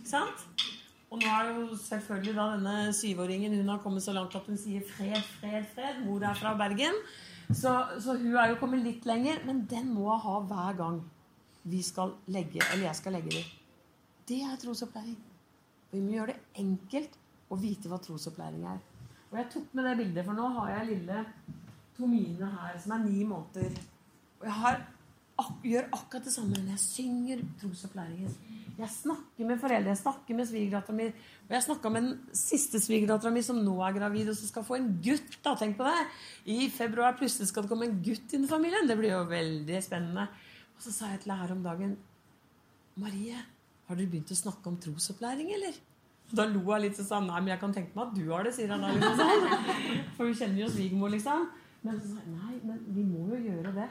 Sant? Og nå er jo selvfølgelig da denne syvåringen Hun har kommet så langt at hun sier 'fred, fred, fred'. Mor er fra Bergen. Så, så hun er jo kommet litt lenger. Men den må jeg ha hver gang vi skal legge, eller jeg skal legge dem. Det er trosopplæring. Vi må gjøre det enkelt å vite hva trosopplæring er. Og jeg tok med det bildet, for nå har jeg lille Tomine her, som er ni måneder. Og jeg har, gjør akkurat det samme når jeg synger trosopplæringen. Jeg snakker med foreldre, jeg snakker med svigerdattera mi. Og jeg snakka med den siste svigerdattera mi, som nå er gravid, og som skal få en gutt. da, tenk på det. I februar plutselig skal det komme en gutt inn i familien. Det blir jo veldig spennende. Og så sa jeg til henne her om dagen Marie, har dere begynt å snakke om trosopplæring, eller? Da lo hun litt og sa nei, men jeg kan tenke meg at du har det, sier han da. Liksom. For hun kjenner jo svigermor, liksom. Men så sa jeg nei, men vi må jo gjøre det.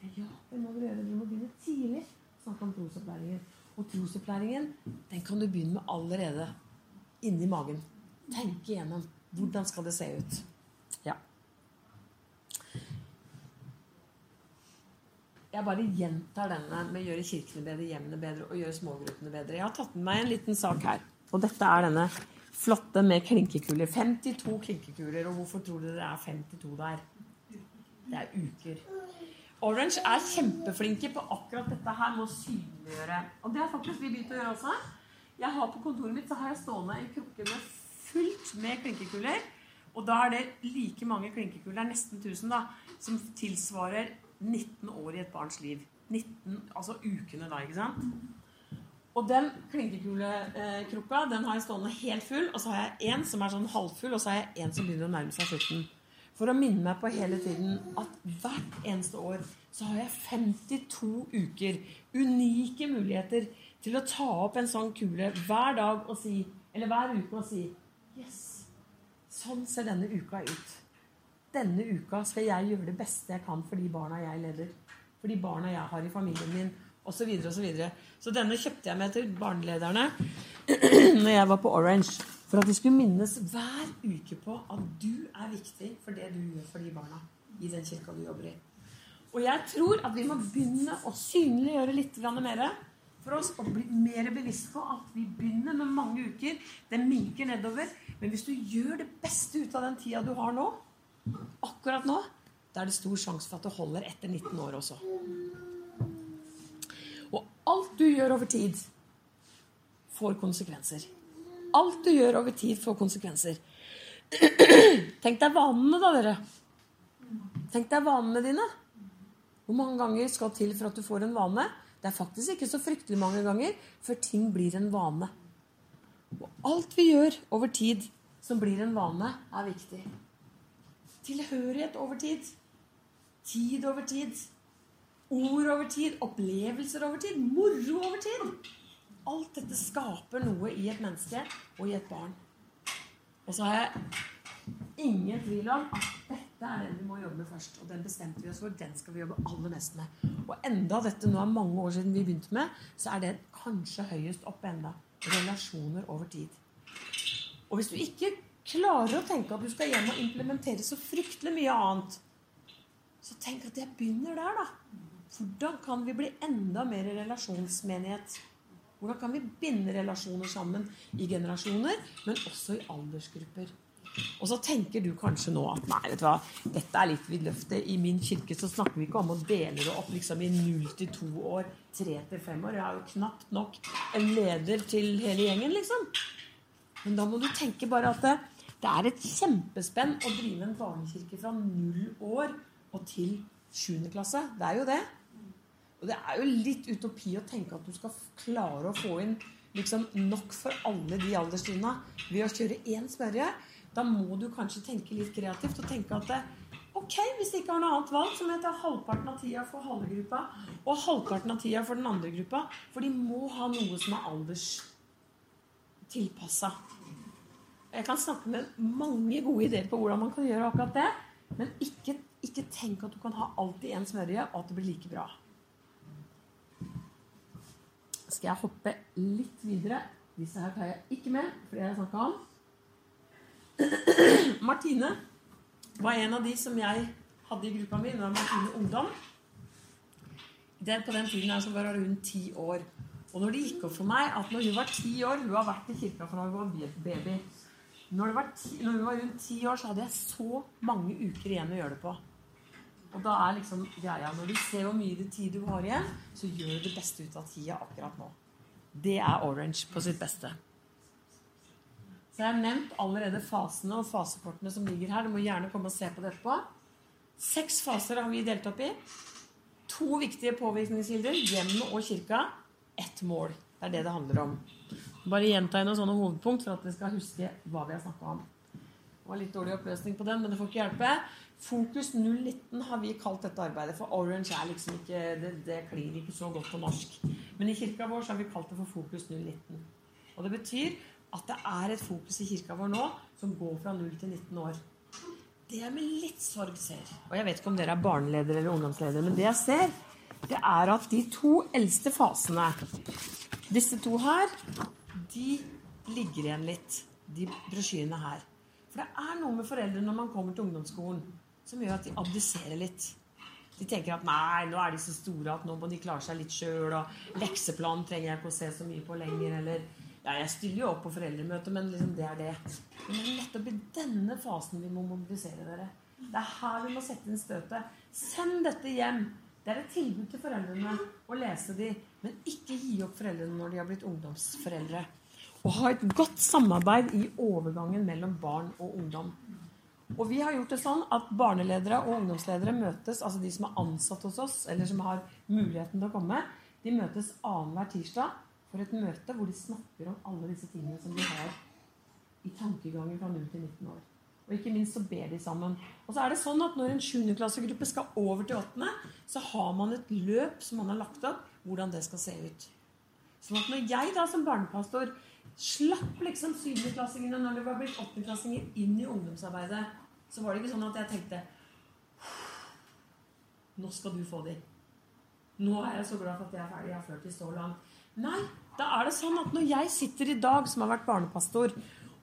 Tenkte jeg, ja, vi må vel gjøre det. Vi må begynne tidlig å snakke om trosopplæringen. Og trosopplæringen den kan du begynne med allerede inni magen. Tenke igjennom hvordan skal det se ut. Ja. Jeg bare gjentar denne med å gjøre kirkene bedre, hjemmene bedre og gjøre smågruppene bedre. Jeg har tatt med meg en liten sak her. Og dette er denne flotte med klinkekuler. 52 klinkekuler. Og hvorfor tror dere det er 52 der? Det er uker. Orange er kjempeflinke på akkurat dette her med å synliggjøre. Og det har faktisk vi begynt å gjøre også. Jeg har På kontoret mitt så har jeg stående en krukke med fullt med klinkekuler. Og da er det like mange klinkekuler, nesten 1000, da, som tilsvarer 19 år i et barns liv. 19, altså ukene da, ikke sant? Og den klinkekulekrukka den har jeg stående helt full. Og så har jeg en som er sånn halvfull, og så har jeg en som begynner å nærme seg slutten. For å minne meg på hele tiden at hvert eneste år så har jeg 52 uker. Unike muligheter til å ta opp en sånn kule hver dag og si, eller hver uke og si Yes, sånn ser denne uka ut denne uka skal jeg gjøre det beste jeg kan for de barna jeg leder. For de barna jeg har i familien min, osv. Så, videre, og så, videre. så denne kjøpte jeg med til barnelederne når jeg var på Orange. For at de skulle minnes hver uke på at du er viktig for det du gjør for de barna i den kirka du jobber i. Og jeg tror at vi må begynne å synliggjøre litt mer for oss og bli mer bevisst på at vi begynner med mange uker. Det minker nedover. Men hvis du gjør det beste ut av den tida du har nå, akkurat nå, da er det stor sjanse for at det holder etter 19 år også. Og alt du gjør over tid, får konsekvenser. Alt du gjør over tid, får konsekvenser. Tenk deg vanene, da, dere. Tenk deg vanene dine. Hvor mange ganger skal til for at du får en vane? Det er faktisk ikke så fryktelig mange ganger før ting blir en vane. Og alt vi gjør over tid som blir en vane, er viktig. Tilhørighet over tid. Tid over tid. Ord over tid. Opplevelser over tid. Moro over tid. Alt dette skaper noe i et menneske og i et barn. Og så har jeg ingen tvil om at dette er den vi må jobbe med først. Og den bestemte vi oss for. Den skal vi jobbe aller mest med. Og enda dette nå er mange år siden vi begynte med, så er det kanskje høyest oppe enda. Relasjoner over tid. Og hvis du ikke klarer å tenke at du skal hjem og implementere så fryktelig mye annet, så tenk at jeg begynner der, da. Hvordan kan vi bli enda mer relasjonsmenighet? Hvordan kan vi binde relasjoner sammen i generasjoner, men også i aldersgrupper? Og så tenker du kanskje nå at nei, vet du hva, dette er litt vidløftig. I min kirke så snakker vi ikke om å dele det opp liksom i null til to år, tre til fem år. Jeg har jo knapt nok en leder til hele gjengen, liksom. Men da må du tenke bare at det, det er et kjempespenn å drive en barnekirke fra null år og til 7. klasse. Det er jo det. Og det er jo litt utopi å tenke at du skal klare å få inn liksom nok for alle de alderstrinnene ved å kjøre én smørje. Da må du kanskje tenke litt kreativt og tenke at det, ok, hvis de ikke har noe annet valg, så må jeg ta halvparten av tida for halve gruppa og halvparten av tida for den andre gruppa. For de må ha noe som er alderstilpassa. Jeg kan snakke med mange gode ideer på hvordan man kan gjøre akkurat det. Men ikke, ikke tenk at du kan ha alltid én smørje, og at det blir like bra. Skal jeg hoppe litt videre? Disse her tar jeg ikke med, for det har jeg snakka om. Martine var en av de som jeg hadde i gruppa mi. Det var Martine Ungdom. Det, på den tiden her så var hun ti år. Og når det gikk opp for meg at når hun var ti år Hun har vært i kirka fra hun var baby. Når, var ti, når hun var rundt ti år, så hadde jeg så mange uker igjen å gjøre det på. Og da er liksom greia Når du ser hvor mye tid du har igjen, så gjør det beste ut av tida akkurat nå. Det er Orange på sitt beste. Så jeg har nevnt allerede fasene og fasekortene som ligger her. Du må gjerne komme og se på det etterpå. Seks faser har vi delt opp i. To viktige påvirkningskilder, hjemmet og kirka. Ett mål. Det er det det handler om. Bare gjenta noen sånne hovedpunkt for at vi skal huske hva vi har snakka om. Det var litt dårlig oppløsning på den, men det får ikke hjelpe. Fokus 019 har vi kalt dette arbeidet, for orange er liksom ikke Det, det klir ikke så godt på norsk. Men i kirka vår så har vi kalt det for Fokus 019. Og det betyr at det er et fokus i kirka vår nå som går fra 0 til 19 år. Det jeg med litt sorg ser Og jeg vet ikke om dere er barneledere eller ungdomsledere, men det jeg ser, det er at de to eldste fasene, disse to her, de ligger igjen litt. De brosjyrene her. For det er noe med foreldre når man kommer til ungdomsskolen, som gjør at de abdiserer litt. De tenker at nei, nå er de så store at nå må de klare seg litt sjøl. Og lekseplan trenger jeg ikke å se så mye på lenger. Eller ja, jeg stiller jo opp på foreldremøte, men liksom det er det. Men det er nettopp i denne fasen vi må mobilisere dere. Det er her vi må sette inn støtet. Send dette hjem. Det er et tilbud til foreldrene å lese de, men ikke gi opp foreldrene når de har blitt ungdomsforeldre. Og ha et godt samarbeid i overgangen mellom barn og ungdom. Og vi har gjort det sånn at barneledere og ungdomsledere møtes, altså de som er ansatt hos oss, eller som har muligheten til å komme, de møtes annenhver tirsdag for et møte hvor de snakker om alle disse tingene som de har i tankegangen fra 0 til 19 år. Og ikke minst så ber de sammen. Og så er det sånn at når en 7.-klassegruppe skal over til 8., så har man et løp som man har lagt opp, hvordan det skal se ut. Sånn at når jeg da som barnepastor slapp liksom syvendeklassingene når det var blitt åttendeklassinger, inn i ungdomsarbeidet, så var det ikke sånn at jeg tenkte Nå skal du få de. Nå er jeg så glad for at jeg er ferdig. Jeg har ført de så langt. Nei, da er det sånn at når jeg sitter i dag, som har vært barnepastor,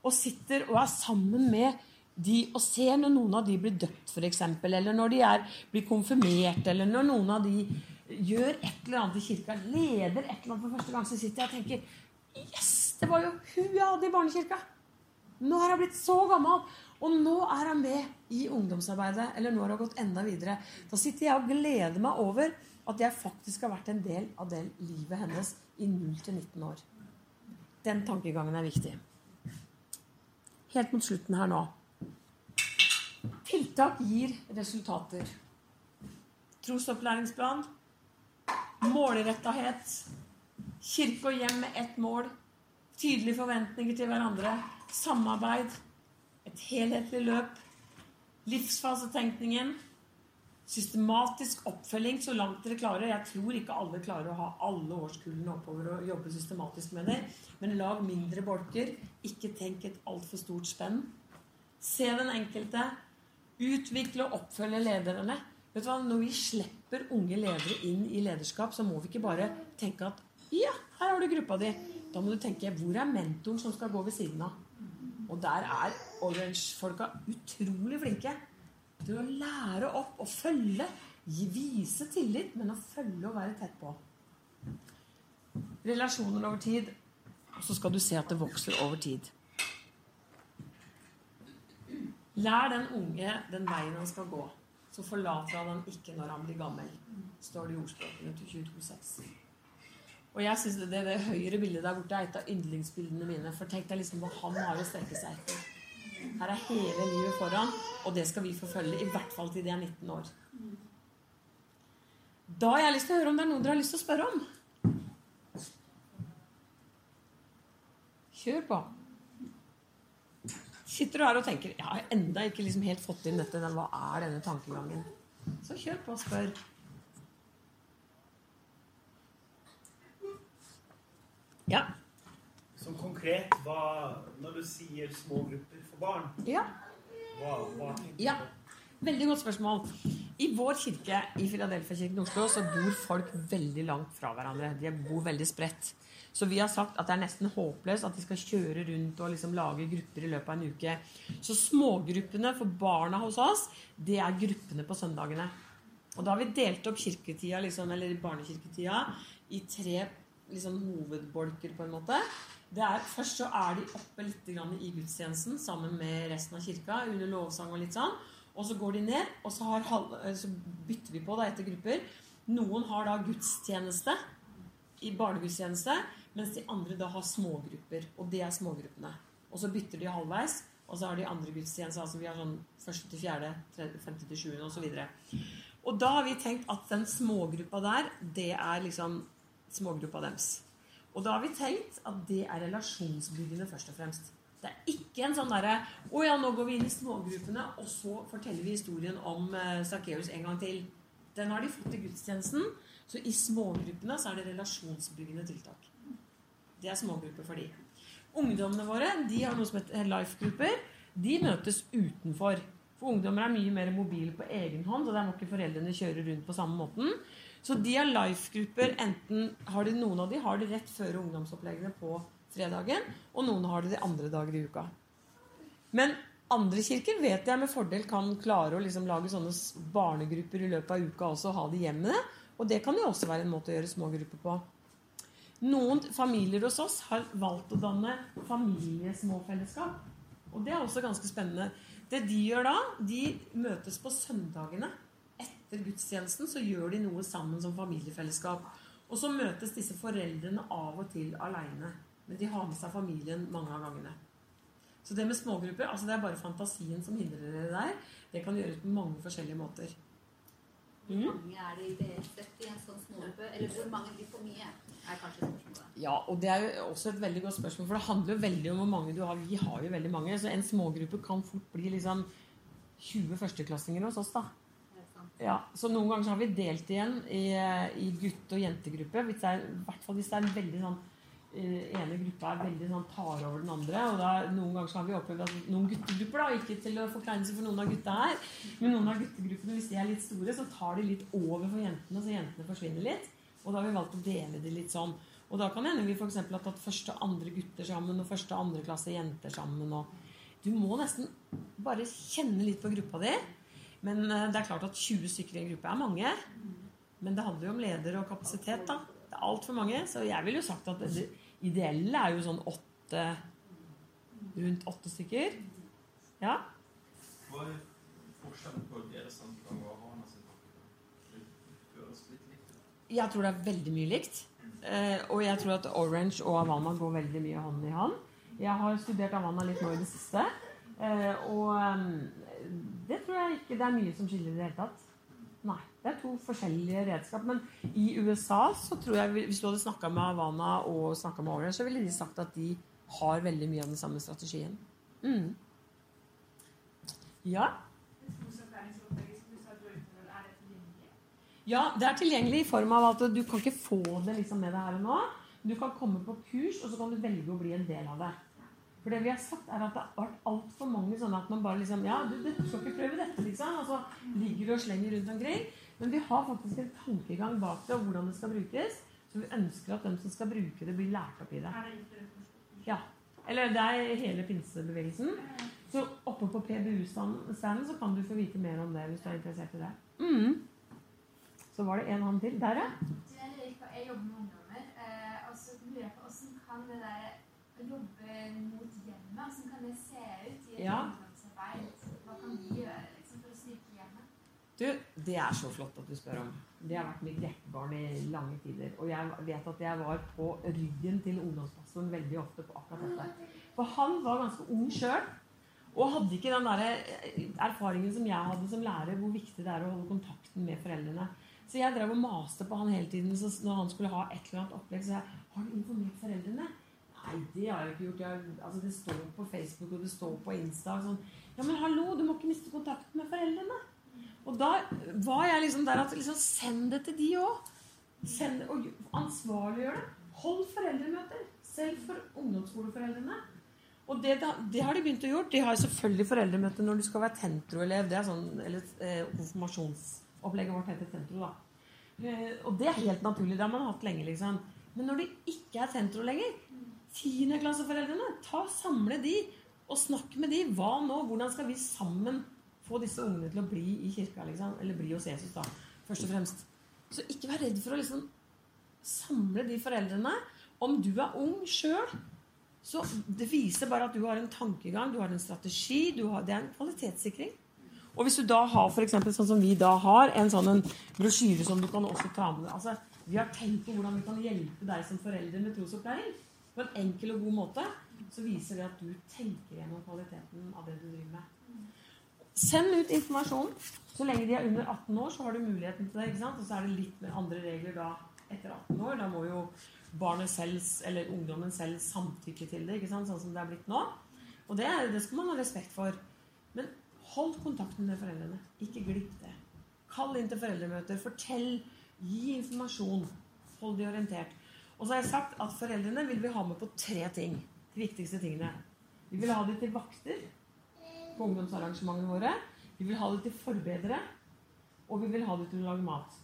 og sitter og er sammen med de, og ser når noen av de blir døpt, f.eks., eller når de er, blir konfirmert, eller når noen av de gjør et eller annet i kirka, leder et eller annet for første gang, så sitter jeg og tenker Yes! Det var jo hun jeg hadde i barnekirka. Nå har hun blitt så gammel. Og nå er hun med i ungdomsarbeidet. Eller nå har hun gått enda videre. Da sitter jeg og gleder meg over at jeg faktisk har vært en del av det livet hennes i 0 til 19 år. Den tankegangen er viktig. Helt mot slutten her nå. Tiltak gir resultater. Trosopplæringsplan. Målrettahet. Kirke og hjem med ett mål. Tydelige forventninger til hverandre. Samarbeid. Et helhetlig løp. Livsfasetenkningen. Systematisk oppfølging så langt dere klarer. Jeg tror ikke alle klarer å ha alle årskullene oppover og jobbe systematisk med det. Men lag mindre bolker. Ikke tenk et altfor stort spenn. Se den enkelte. Utvikle og oppfølge lederne. Vet du hva? Når vi slipper unge ledere inn i lederskap, så må vi ikke bare tenke at ja, her har du gruppa di. Da må du tenke hvor er mentoren som skal gå ved siden av? Og der er Orange-folka utrolig flinke til å lære opp og følge. Vise tillit, men å følge og være tett på. Relasjoner over tid. Og så skal du se at det vokser over tid. Lær den unge den veien han skal gå. Så forlater han den ikke når han blir gammel, står det i ordspråkene til 22.6. Og jeg synes det, det, det høyre bildet der borte er et av yndlingsbildene mine. For tenk deg liksom hva han har å strekke seg etter. Her er hele livet foran, og det skal vi forfølge. I hvert fall til de er 19 år. Da har jeg lyst til å høre om det er noen dere har lyst til å spørre om. Kjør på. sitter du her og tenker Jeg har enda ikke liksom helt fått inn dette. Hva er denne tankegangen? Så kjør på og spør. Ja. Som konkret, hva, når du sier små grupper for barn, Ja. hva, hva tenker Ja. Veldig godt spørsmål. I vår kirke i Filadelfia-kirken i Oslo så bor folk veldig langt fra hverandre. De bor veldig spredt. Så vi har sagt at det er nesten håpløst at de skal kjøre rundt og liksom lage grupper i løpet av en uke. Så smågruppene for barna hos oss, det er gruppene på søndagene. Og da har vi delt opp kirketida, liksom, eller barnekirketida i tre liksom, hovedbolker, på en måte. Det er, først så er de oppe litt i gudstjenesten sammen med resten av kirka under lovsang og litt sånn. Og så går de ned, og så, halv, eh, så bytter vi på da etter grupper. Noen har da gudstjeneste i barnegudstjeneste, mens de andre da har smågrupper. Og det er smågruppene. Og så bytter de halvveis, og så har de andre gudstjenester. Altså vi har sånn første til fjerde, femte til sjuende osv. Og da har vi tenkt at den smågruppa der, det er liksom smågruppa deres. Og da har vi tenkt at det er relasjonsbyggende først og fremst. Det er ikke en sånn derre Å ja, nå går vi inn i smågruppene, og så forteller vi historien om eh, Sakkeus en gang til. Den har de fått i gudstjenesten. Så i smågruppene så er det relasjonsbyggende tiltak. Det er smågrupper for de. Ungdommene våre de har noe som heter life-grupper. De møtes utenfor. For ungdommer er mye mer mobile på egen hånd, og der må ikke foreldrene kjøre rundt på samme måten. Så de har life-grupper. Enten har de noen av de har de rett før ungdomsoppleggene på fredagen, og noen har det de andre dager i uka. Men andre kirker vet jeg med fordel kan klare å liksom lage sånne barnegrupper i løpet av uka også, og ha de hjemme. Og det kan jo også være en måte å gjøre små grupper på. Noen familier hos oss har valgt å danne familiesmåfellesskap. Og det er også ganske spennende. Det de gjør da, de møtes på søndagene. Etter gudstjenesten så gjør de noe sammen som familiefellesskap. Og så møtes disse foreldrene av og til aleine. Men de har med seg familien mange av gangene. Så det med smågrupper, altså det er bare fantasien som hindrer dere der. Det kan gjøres på mange forskjellige måter. Hvor mange er det ideelt sett i en sånn smågruppe? Eller hvor mange blir for mye? Er kanskje spørsmålet. Ja, og det er jo også et veldig godt spørsmål, for det handler jo veldig om hvor mange du har. Vi har jo veldig mange, så en smågruppe kan fort bli liksom 20 førsteklassinger hos oss, da. Ja, så noen ganger så har vi delt igjen i, i gutt- og jentegruppe. I hvert fall hvis det er en veldig sånn eh, ene gruppa er veldig sånn tar over den andre. Og da, noen ganger så har vi opplevd at noen guttegrupper, da, ikke til å forkleinelse for noen av gutta her, men noen av guttegruppene, hvis de er litt store, så tar de litt over for jentene, så jentene forsvinner litt. Og da har vi valgt å dele det litt sånn. Og da kan hende vi f.eks. har tatt første og andre gutter sammen og første og andre klasse jenter sammen. Og du må nesten bare kjenne litt på gruppa di. Men eh, det er klart at 20 stykker i en gruppe er mange. Men det handler jo om leder og kapasitet, da. Det er altfor mange. Så jeg ville jo sagt at det ideelle er jo sånn åtte Rundt åtte stykker. Ja. Hva er forskjellen på deres tankegang og Hana sin. Jeg tror det er veldig mye likt. Eh, og jeg tror at Orange og Havana går veldig mye hånd i hånd. Jeg har studert Havana litt nå i det siste. Eh, og det tror jeg ikke det er mye som skiller i det hele tatt. Nei. Det er to forskjellige redskap. Men i USA så tror jeg hvis du hadde snakka med Havana og snakka med Orange, så ville de sagt at de har veldig mye av den samme strategien. Mm. Ja. Ja, det er tilgjengelig i form av at du kan ikke få det liksom med deg her og nå. Du kan komme på kurs, og så kan du velge å bli en del av det. For det vi har sagt, er at det har vært altfor mange sånne at man bare liksom Ja, du, du skal ikke prøve dette, liksom. Og så ligger du og slenger rundt omkring. Men vi har faktisk en tankegang bak det, og hvordan det skal brukes. Så vi ønsker at de som skal bruke det, blir lært opp i det. Ja. Eller det er hele pinsebevegelsen. Så oppe på PBU-standen så kan du få vite mer om det hvis du er interessert i det. Mm. Så var det en han til. Der, ja. Jeg jobber med ungdommer, eh, og så lurer jeg på hvordan kan det der å jobbe mot hjemmet, hvordan kan det se ut i et Ja. Hva kan vi gjøre liksom, for å styrke hjemmet? Du, det er så flott at du spør om. Det har vært mitt hjertebarn i lange tider. Og jeg vet at jeg var på ryggen til ungdomspastoren veldig ofte på akkurat dette. For han var ganske ung sjøl. Og hadde ikke den der eh, erfaringen som jeg hadde som lærer, hvor viktig det er å holde kontakten med foreldrene. Så jeg drev og maste på han hele tiden så når han skulle ha et eller annet opplegg. Så jeg har du informert foreldrene? Nei, det har jeg ikke gjort. Jeg, altså, det står på Facebook og det står på Insta. Sånn. Ja, men hallo, du må ikke miste kontakten med foreldrene. Og da var jeg liksom der at liksom, send det til de òg. Og ansvarliggjør det. Hold foreldremøter. Selv for ungdomsskoleforeldrene. Og det, det har de begynt å gjøre. De har selvfølgelig foreldremøte når du skal være Tentro-elev. Det er sånn, eller eh, Konfirmasjonsopplegget vårt heter Tentro, da. Eh, og det er helt naturlig. Det har man hatt lenge. liksom. Men når det ikke er Tentro lenger, tiendeklasseforeldrene, ta samle de og snakk med de. Hva nå? Hvordan skal vi sammen få disse ungene til å bli i kirka? liksom, Eller bli hos Jesus, da, først og fremst. Så ikke vær redd for å liksom samle de foreldrene. Om du er ung sjøl, så det viser bare at du har en tankegang, du har en strategi. Har, det er en kvalitetssikring. Og hvis du da har for eksempel, sånn som vi da har, en sånn en brosjyre som du kan også ta med deg altså, Vi har tenkt på hvordan vi kan hjelpe deg som forelder med trosopplæring på en enkel og god måte. Så viser det at du tenker gjennom kvaliteten av det du driver med. Send ut informasjon. Så lenge de er under 18 år, så har du muligheten til det. ikke sant? Og så er det litt med andre regler da etter 18 år. Da må jo barnet selv, eller ungdommen selv samtykke til det, ikke sant? sånn som det er blitt nå. Og det, det skal man ha respekt for. Men hold kontakten med foreldrene. Ikke glipp det. Kall inn til foreldremøter. Fortell. Gi informasjon. Hold de orientert. Og så har jeg sagt at foreldrene vil vi ha med på tre ting. De viktigste tingene. Vi vil ha dem til vakter på ungdomsarrangementene våre. Vi vil ha dem til forbedere. Og vi vil ha dem til å lage mat.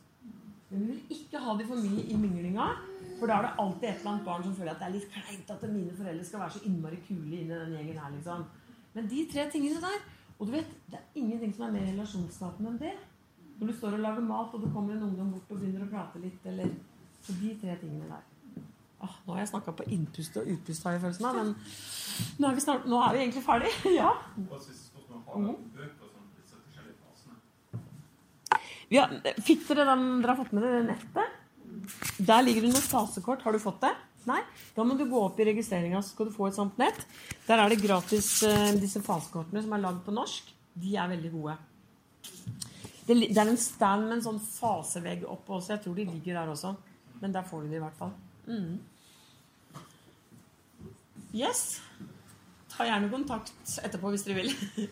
Men vi vil ikke ha dem for mye i minglinga. For da er det alltid et eller annet barn som føler at det er litt kleint at mine foreldre skal være så innmari kule inni den gjengen her, liksom. Men de tre tingene der Og du vet, det er ingenting som er mer relasjonsskapende enn det. Når du står og lager mat, og det kommer en ungdom bort og begynner å prate litt, eller Så de tre tingene der. Ah, nå har jeg snakka på innpust og utpust, har jeg følelsen av, men nå er vi, snart, nå er vi egentlig ferdig. ja. Har, fikk dere den dere har fått med dere nettet? Der ligger det noen fasekort. Har du fått det? Nei? Da må du gå opp i registreringa, så skal du få et sånt nett. Der er det gratis eh, disse fasekortene som er lagd på norsk. De er veldig gode. Det, det er en stand med en sånn fasevegg oppå også. Jeg tror de ligger der også. Men der får du det i hvert fall. Mm. Yes. Ta gjerne kontakt etterpå hvis dere vil.